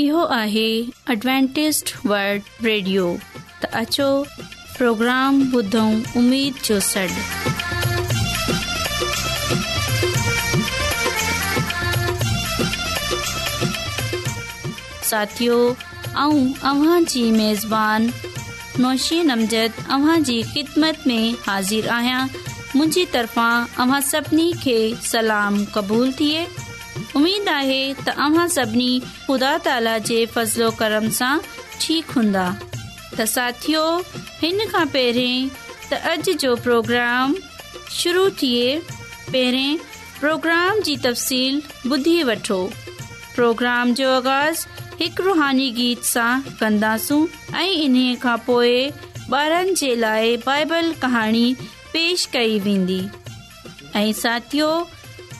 इहो आहे Adventist world radio त अचो प्रोग्राम ॿुधऊं उमेद जो सॾु साथियो ऐं अव्हांजी मेज़बानी नौशी नमज़द अव्हां जी ख़िदमत में हाज़िर आहियां मुंहिंजी तरफ़ां अव्हां सभिनी खे सलाम क़बूलु थिए उम्मीद आहे त सभिनी ख़ुदा ताला जे फज़लो कर्म सां ठीकु हूंदा त साथ हिन खां पहिरीं त अॼु जो प्रोग्राम शुरू थिए पहिरें प्रोग्राम जी तफ़सील ॿुधी वठो प्रोग्राम जो आगाज़ हिकु रुहानी गीत सां कंदासूं ऐं इन्हीअ खां पोइ ॿारनि जे लाइ बाइबल कहाणी पेश कई वेंदी ऐं साथियो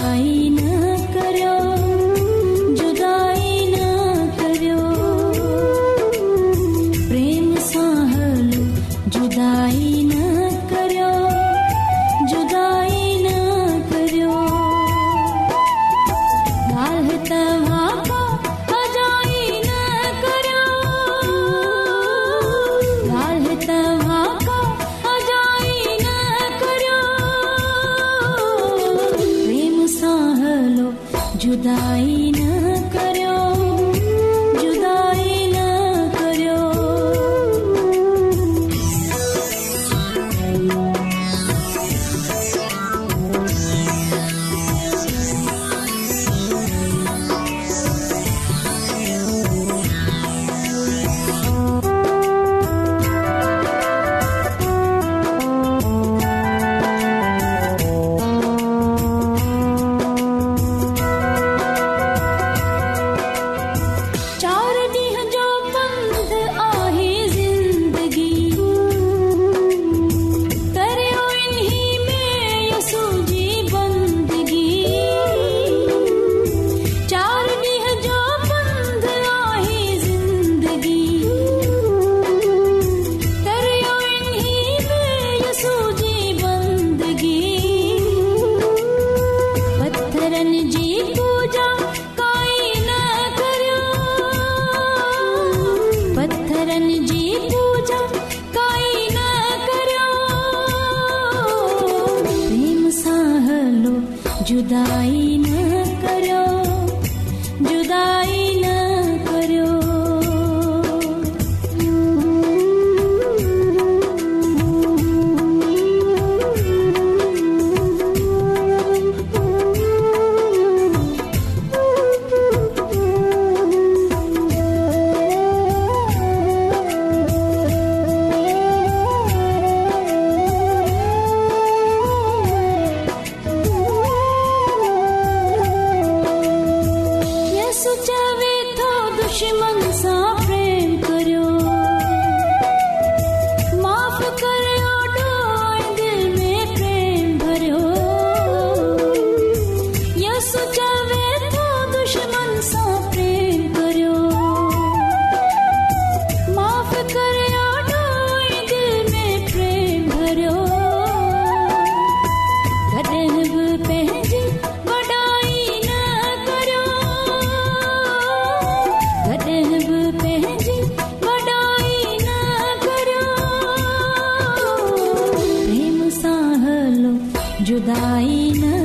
Hãy जुदाई न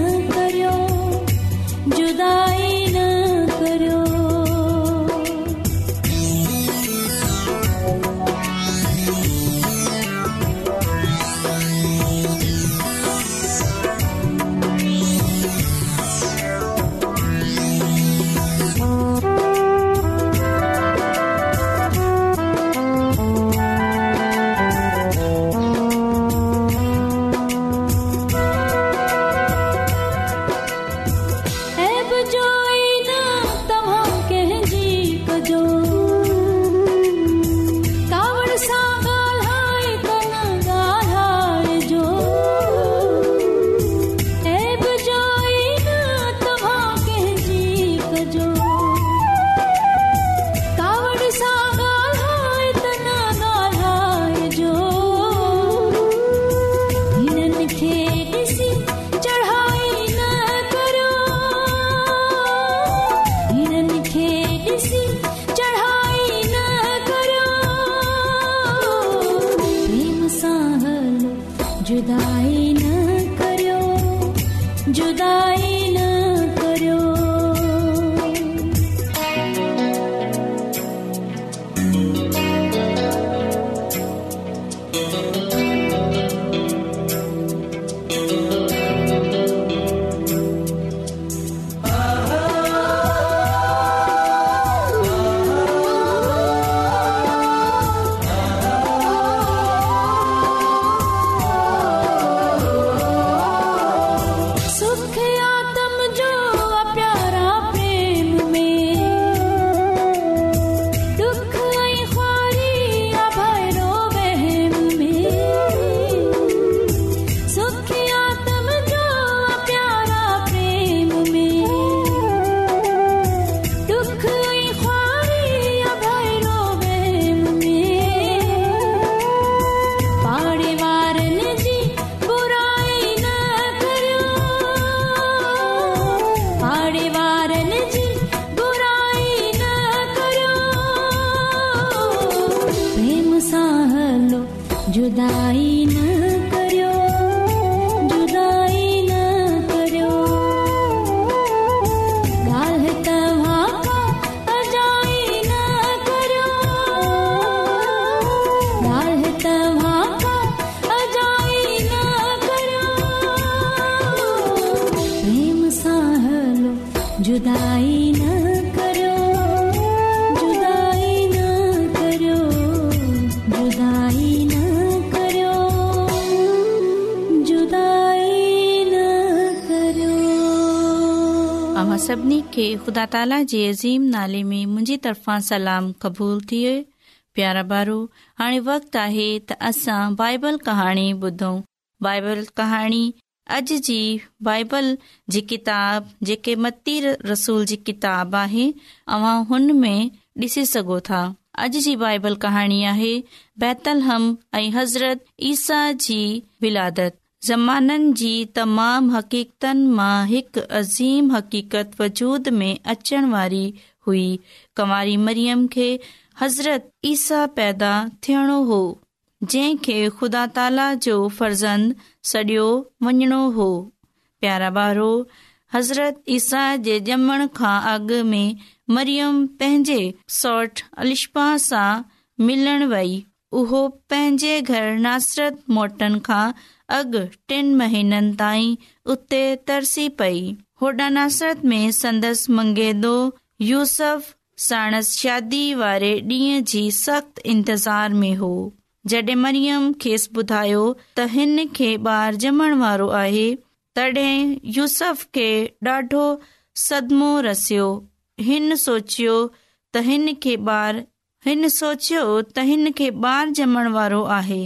ख़ुदा ताला जे अीम नाले में मुंहिंजी तरफ़ां सलाम क़बूल थिए प्यारा बारो हाणे वक़्तु आहे त असां बाइबल कहाणी ॿुधऊं बाइबल कहाणी अॼु जी बाइबल जी किताब जेके मती रसूल जी किताब आहे तव्हां हुनमें ॾिसी सघो था अॼु जी बाइबल कहाणी आहे बैतल ऐं हज़रत ईसा जी विलादत ज़माननि जी तमाम हक़ीक़तनि मां हिकु अज़ीम हक़ीक़त वजूद में अचण वारी हुई कवारी मरियम खे हज़रत ईसा पैदा थियणो हो जंहिंखे ख़ुदा ताला जो फर्ज़ंद सडि॒यो वञणो हो प्यारा ॿारो हज़रत ईसा जे ॼमण खां अॻु में मरियम पंहिंजे सौठ अलिशाह सां मिलण वेई उहो पंहिंजे घर नासरत मोटनि खां अॻु महीननि ताईं उते तरसी पई होॾा नासरत में संदसि मंगेदो यूसफ साणस शादी वारे ॾींहं जी सख़्त इंतज़ार में हो जॾहिं मरियम खेसि ॿुधायो त हिन खे ॿार ॼमण वारो आहे तॾहिं यूसफ खे ॾाढो सदमो रसियो हिन सोचियो त हिन खे ॿार हिन सोचियो त हिन खे ॿार ॼमण वारो आहे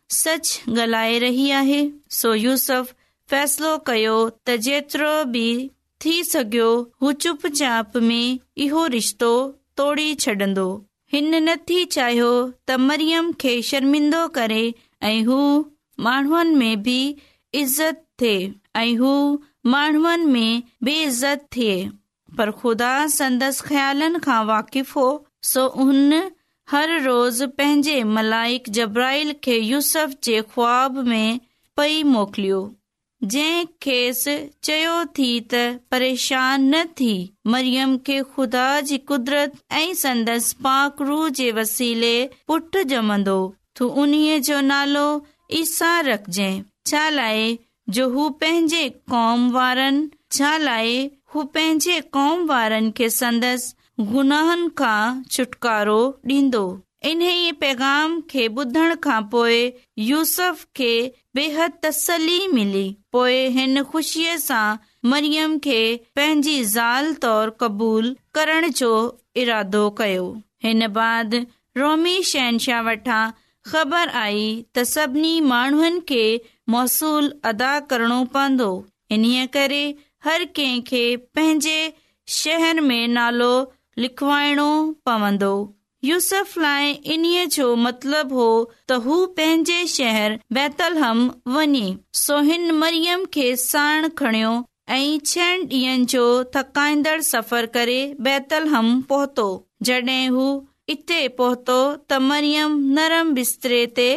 सच गलाए रही आहे सो यूस फैसलो कयो त जेतिरो बि थी सघियो हू चुप चाप रिश्तो तोड़ी छॾंदो हिन नथी चाहियो त मरियम खे शर्मिंदो करे ऐं हू माण्हूनि में बि इज़त थे ऐं हू माण्हुनि में बि इज़त पर खुदा संदसि ख़्यालनि खां वाक़िफ़ हो सोन हर रोज़ पंहिंजे मल जबराइल खे यूस में पई मोकिलियो न थी मरियम खे संदसि पाकरू जे वसीले पुठ जमंदो तूं उन्हीअ जो नालो ईसा रखज छा लाइ जो हू पंहिंजे कॉम वारनि छा लाए हू पंहिंजे कॉम वारनि खे संदसि गुनाहनि खां छुटकारो ॾींदो इन पैगाम खे ॿुधण खां पोइ यूसफ खे बेहद तसली मिली पोइ हिन क़बूल करण जो इरादो कयो हिन बाद रोमी शहनशाह वटां ख़बर आई त सभिनी माण्हुनि खे मौसूल अदा करणो पवंदो इन्हीअ करे हर कंहिंखे पंहिंजे शहर में नालो लिखवाइणो पवंदो यूसफ लाइ इन्हीअ जो मतिलब हो त हू पंहिंजे शहर बैतलहम वञे बैतल मरियम खे साण खणियो ऐं छहनि ॾींहनि जो थकाईंदड़ सफ़र करे बैतलहम पहुतो जॾहिं हू इते पहुतो त मरियम नरम बिस्तरे ते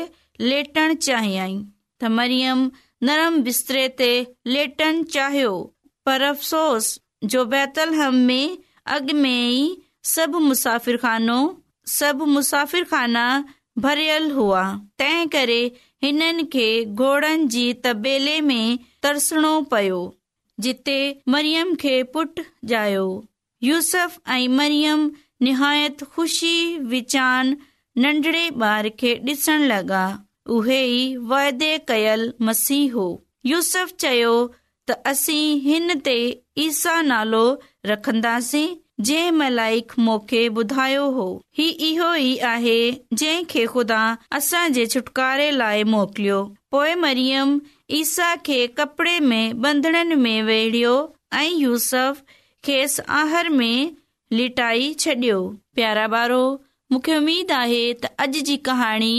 लेटण चाहियई त मरियम नरम बिस्तरे ते लेटण चाहियो पर अफ़सोस जो बैतलहम में अग में हुआ तंहिं करे हिन जिते मरियम खे पुट जायो यूस ऐं मरियम निहायत ख़ुशी विचान नंढड़े बार खे डि॒सण लॻा उहे ई वाइदे कयल मसीह हो यूसफ चयो असी हिन ते ईसा नालो रखंदासीं ईसा खे कपड़े में बंदणनि में वेड़ियो ऐं यूसफ खेसि आहर में लिटाई छॾियो प्यारा ॿारो मूंखे उमेद आहे त अॼु जी कहाणी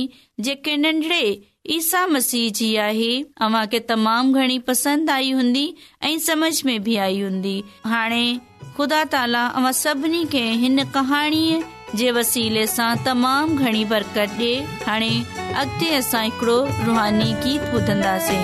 जेके नंढड़े ईसा मसीह जी आहे अव्हां खे तमामु घणी पसंदि आई हूंदी ऐं समझ में बि आई हूंदी हाणे ख़ुदा ताला अव्हां सभिनी खे हिन कहाणीअ जे वसीले सां तमामु घणी बरकत ॾे हाणे अॻिते असां हिकड़ो रुहानी गीत ॿुधंदासीं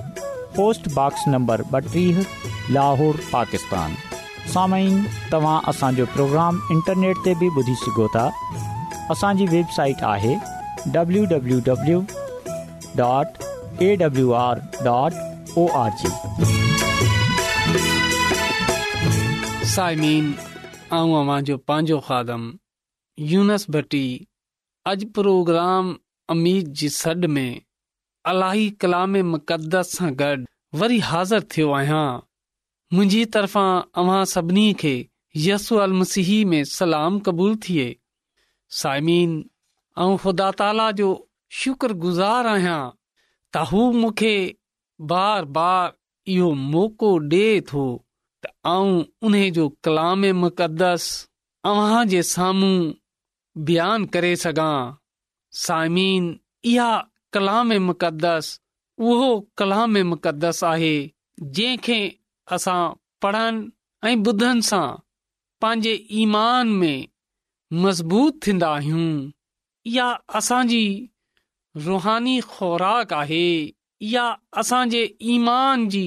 पोस्टॉक्स नंबर ॿटीह लाहौर पाकिस्तान सामाइन तव्हां असांजो प्रोग्राम इंटरनेट ते बि ॿुधी सघो था असांजी वेबसाइट आहे डब्लू पंहिंजो खादम यूनसबी अॼु प्रोग्राम जी सॾ में अलाई कलाम मुक़दस सां गॾ वरी हाज़िर थियो आहियां मुंहिंजी तरफ़ा अव्हां सभिनी खे यस अल में सलाम क़बूल थिए साइमीन ऐं ख़ुदा ताला जो शुक्रगुज़ार आहियां त हू मूंखे बार बार इहो मौक़ो डे थो त आऊं उन जो कलाम मुक़दस अव्हां जे साम्हूं बयान करे सघां साइमीन इहा कलाम में मुक़दस उहो कलाम में मुक़दस आहे जंहिंखे असां पढ़नि ऐं ॿुधनि सां पंहिंजे ईमान में मज़बूत थींदा आहियूं इहा असांजी रुहानी ख़ुराक आहे या असांजे ईमान जी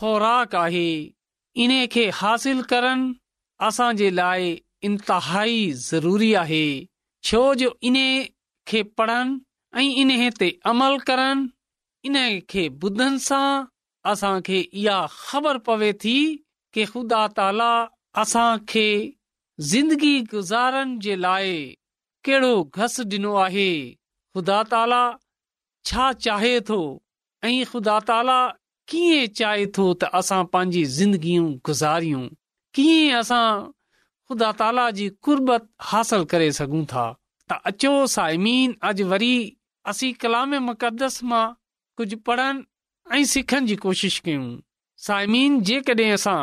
ख़ुराक आहे इन खे हासिल करणु असांजे लाइ इंतिहाई ज़रूरी आहे छो जो इन खे पढ़नि ऐं इन ते अमल करण इन्हे ॿुधनि सां असां खे इहा ख़बर पवे थी कि ख़ुदा ताला असां खे ज़िंदगी गुज़ारण जे लाइ कहिड़ो घस ॾिनो आहे ख़ुदा ताला छा चाहे थो ऐं ख़ुदा ताला कीअं चाहे थो त असां पंहिंजी ज़िंदगियूं गुज़ारियूं कीअं असां ख़ुदा ताला जी कुर्बत हासिल करे सघूं था त अचो साइमीन अॼु वरी असीं कलाम मक़दस मां कुझु पढ़नि ऐं सिखण जी कोशिश कयूं साइमीन जेकॾहिं असां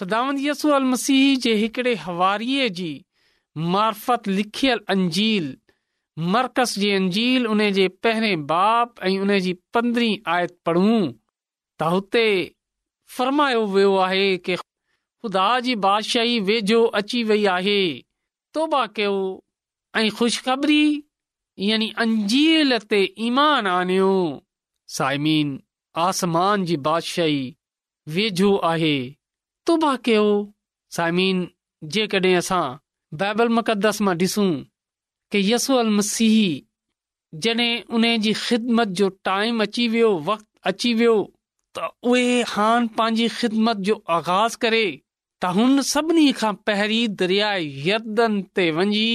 ख़िदांदसू अल मसीह जे हिकड़े हवारीअ जी मार्फत लिखियलु अंजील मर्कज़ जी अंजील उन जे पहिरें बाप ऐं उन जी पंद्रहीं आयत पूं त हुते फरमायो वियो आहे कि ख़ुदा जी बादशाही वेझो अची वई आहे तोबा कयो ऐं ख़ुशख़बरी यानी अंजील ते ईमान आणियो साइमीन आसमान जी बादशाही वेझो आहे तुबा कयो साइमीन जेकॾहिं असां बाइबल मुक़दस मां ॾिसूं की यसूल मसीह जॾहिं उन जी ख़िदमत जो टाइम अची वियो वक़्तु अची वियो त उहे हान पंहिंजी ख़िदमत जो आगाज़ करे त हुन सभिनी खां पहिरीं दरियाए ते वञी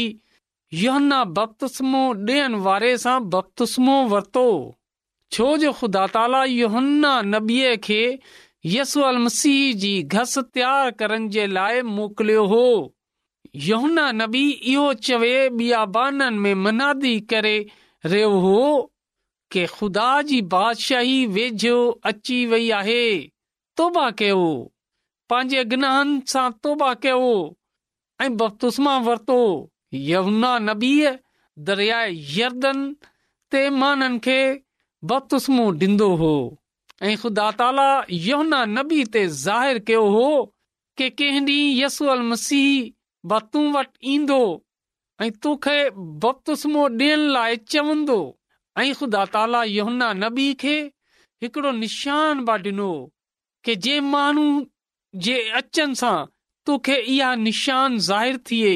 योहन्ना बप्तस्मो देन वारे सां बप्तस्मो वरतो छो जो खुदा ताला योहन्ना नबीए के यसु अल मसीह जी घस तैयार करण जे लाए मोकलो हो योहन्ना नबी यो चवे बियाबानन में मनादी करे रे हो के खुदा जी बादशाही वेजो अच्छी वई आहे तौबा केओ पांजे गुनाहन सा तौबा केओ ऐ बप्तस्मा ुनानबीअ दरियाएु ॾींदो हो ऐं ख़ुदा ताला यमुना कयो हो वटि ईंदो ऐं तोखे बतुसो ॾियण लाइ चवंदो ऐं ख़ुदा ताला यमुना नबी खे हिकिड़ो निशान बि ॾिनो के जे माण्हू जे अचनि सां तोखे इहा निशान ज़ाहिर थिए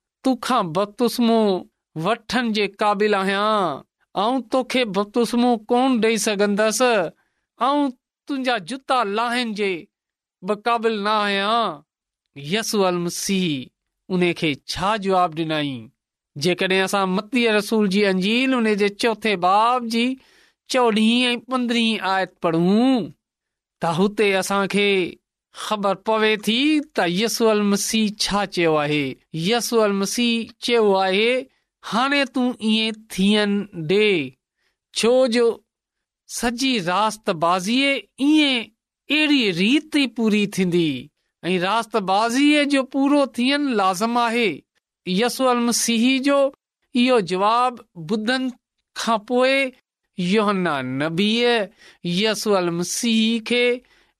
तुंहिंजा जूता लाहिनि जे ब क़ाबिल न आहियां मसीह उन खे छा जवाब ॾिनाई जेकॾहिं रसूल जी अंजील हुन जे चोथे बाब जी चोॾहीं पंद्रहीं आयत प ख़बर पवे ख़बी त यसल मसीह छा चयो आहे मसीह चयो आहे हाणे तूं ईअं थियन ॾे छो जो सॼी बाज़ीअ रीति पूरी थींदी ऐं रास बाज़ीअ जो पूरो थियन लाज़म आहे यसू अल जो इहो जवाब ॿुधनि खां पोइ योहना नबी यसूल मसीह खे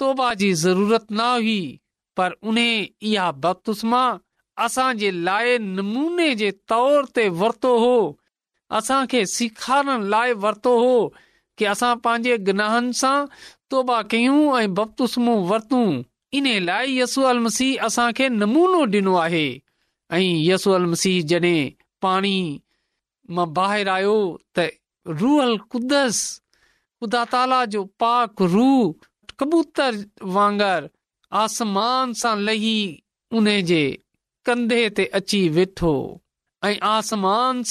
तौबा जी ज़रूरत न हुई पर उन इहा बपतुस्मा असांजे लाइ नमूने जे तौर ते वरतो हो असांखे सेखारण लाइ वरितो हो कि असां पंहिंजे गनहनि सां तौबा कयूं ऐं बपतुस्म वरतू इन लाइ यसो अल मसीह असांखे नमूनो ॾिनो आहे ऐं यसो अल मसीह जॾहिं पाणी मां बाहिर आयो कुदस ख़ुदा ताला जो पाक रूह कबूतर वांगर आसमान सां लही उन ते आसमान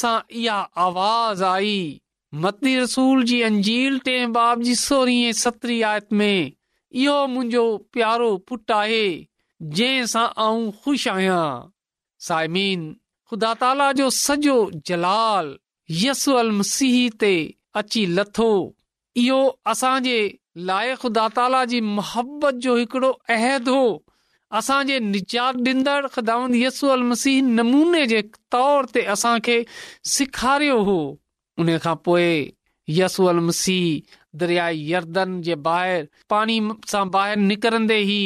आयत में इहो मुंहिंजो प्यारो पुट आहे जंहिं सां आऊं ख़ुशि आहियां साइमीन ख़ुदा ताला जो सॼो जलाल यस अल ते अची लथो इहो असांजे लाइ ख़ुदा ताला जी मोहबत जो हिकिड़ो अहद हो असांजे निचा ॾींदड़ यसूल मसीह नमूने जे तौर ते असांखे सेखारियो हो उन खां पोइ यसू अल मसीह दरियादन जे ॿाहिरि पाणी सां ॿाहिरि निकरंदे ही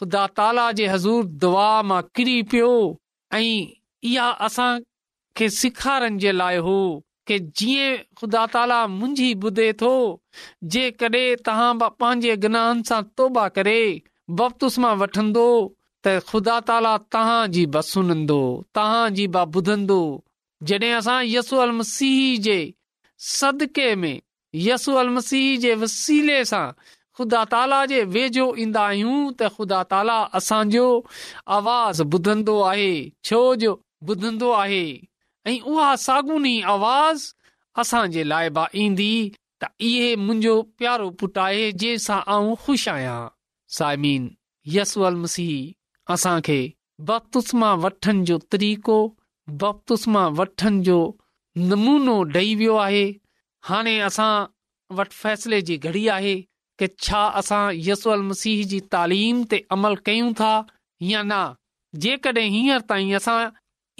ख़ुदा ताला जे हज़ूर दुआ मां किरी पियो ऐं इहा असां खे जे लाइ हो जीअं ख़ुदा ताला मुंहिंजी ॿुधे थो जेकॾहिं तहां पंहिंजे बप्तुस मां वठंदो त ख़ुदा ताला तहां जी बुधंदो जॾहिं असां यसू मसीह जे सदके में अल मसीह जे वसीले सां ख़ुदा ताला जे वेझो ईंदा आहियूं त ख़ुदा ताला असांजो आवाज़ ॿुधंदो आहे छोजो ॿुधंदो आहे ऐं उहा साॻुनी आवाज़ असांजे लाइ ईंदी त इहे मुंहिंजो प्यारो पुटु आहे जंहिं सां आऊं ख़ुशि आहियां साइमीन यसवल मसीह असां बपतुस्मा बफतुस जो तरीक़ो बपतुस्मा मां वठण जो नमूनो ॾेई वियो आहे हाणे असां वटि फ़ैसिले जी घड़ी आहे कि छा असां यसवल मसीह जी तालीम ते अमल कयूं था या न जेकॾहिं हींअर ताईं असां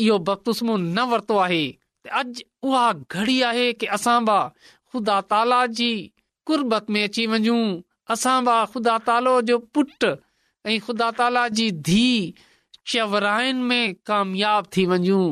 इहो बपतुस्मो न वरितो आहे अॼु उहा घड़ी आहे की असां बि ख़ुदा ताला जी कुर्बत में अची वञूं असां बि ख़ुदा तालो जो पुट ऐं ख़ुदा ताला जी धीउ चवराइन में कामयाब थी वञूं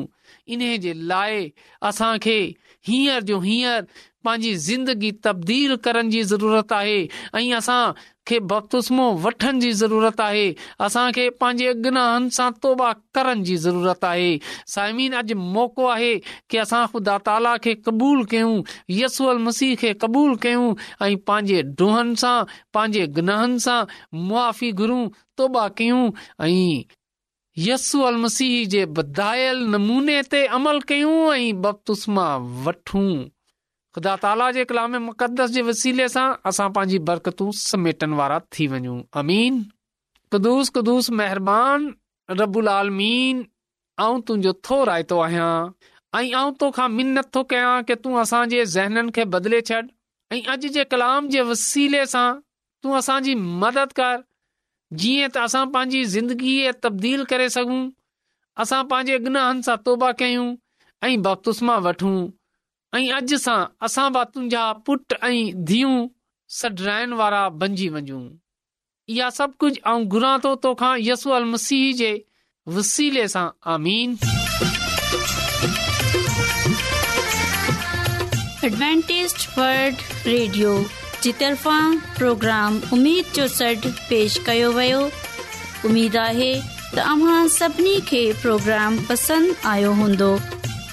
इन जे लाइ असांखे हींअर जो हींअर पंहिंजी ज़िंदगी तब्दील करण जी ज़रूरत आहे ऐं असां खे बपतुस्मो वठण जी ज़रूरत आहे असांखे पंहिंजे गुनाहनि सां तौबा करण जी ज़रूरत आहे साइमीन अॼु मौक़ो आहे की असां ख़ुदा ताला खे क़बूल कयूं यसूअल मसीह खे क़बूलु कयूं ऐं पंहिंजे डोहनि सां पंहिंजे गुनाहनि सां मुआफ़ी घुरूं तौबा कयूं ऐं यसूअल मसीह जे ॿधायल नमूने ते अमल कयूं ऐं बपतुस्मा वठूं ख़ुदा ताला जे मुक़दस जे वसीले सां असां पंहिंजी बरकतूं समेटण वारा थी वञूं तुंहिंजो थो रायतो आहियां ऐं तूं असांजे ज़हननि खे बदले छॾ ऐं अॼु जे कलाम जे वसीले सां तूं असांजी मदद कर जीअं त असां पंहिंजी ज़िंदगीअ तब्दील करे सघूं असां पंहिंजे गुनाहनि सां तोबा कयूं ऐं बतूस्मा वठूं ऐं अॼु सां असां बि तुंहिंजा पुट ऐं धीअ सॾाइण वारा बणिजी वञूं इहा सभु कुझु ऐं घुरां थो तोखां यसू अल मसीह जे वसीले सां आमीन वर्ल्ड रेडियो जी तरफ़ा प्रोग्राम उमेद जो सॾु पेश कयो वियो उमेदु आहे त प्रोग्राम पसंदि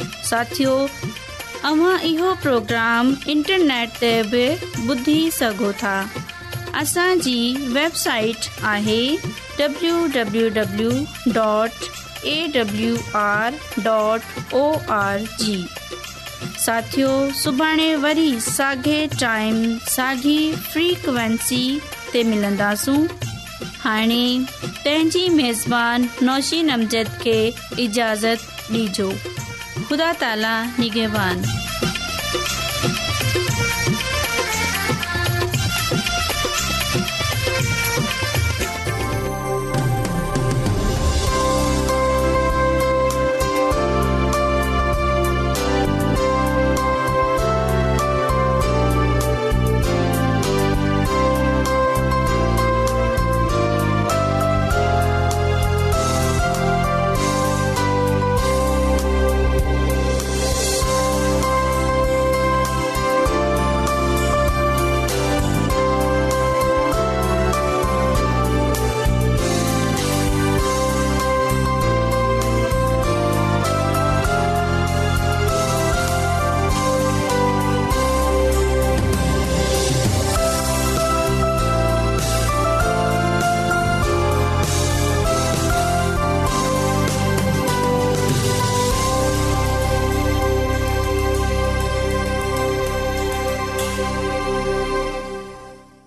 साथियों अव्हां इहो प्रोग्राम इंटरनेट ते बि ॿुधी सगो था असांजी वेबसाइट आहे www.awr.org साथियों डबलूं सुभाणे वरी साॻे टाइम साॻी फ्रीक्वेंसी ते मिलंदासू हाणे तेंजी मेज़बान नौशी नमज़द के इजाज़त ॾिजो कुदा त निघेवान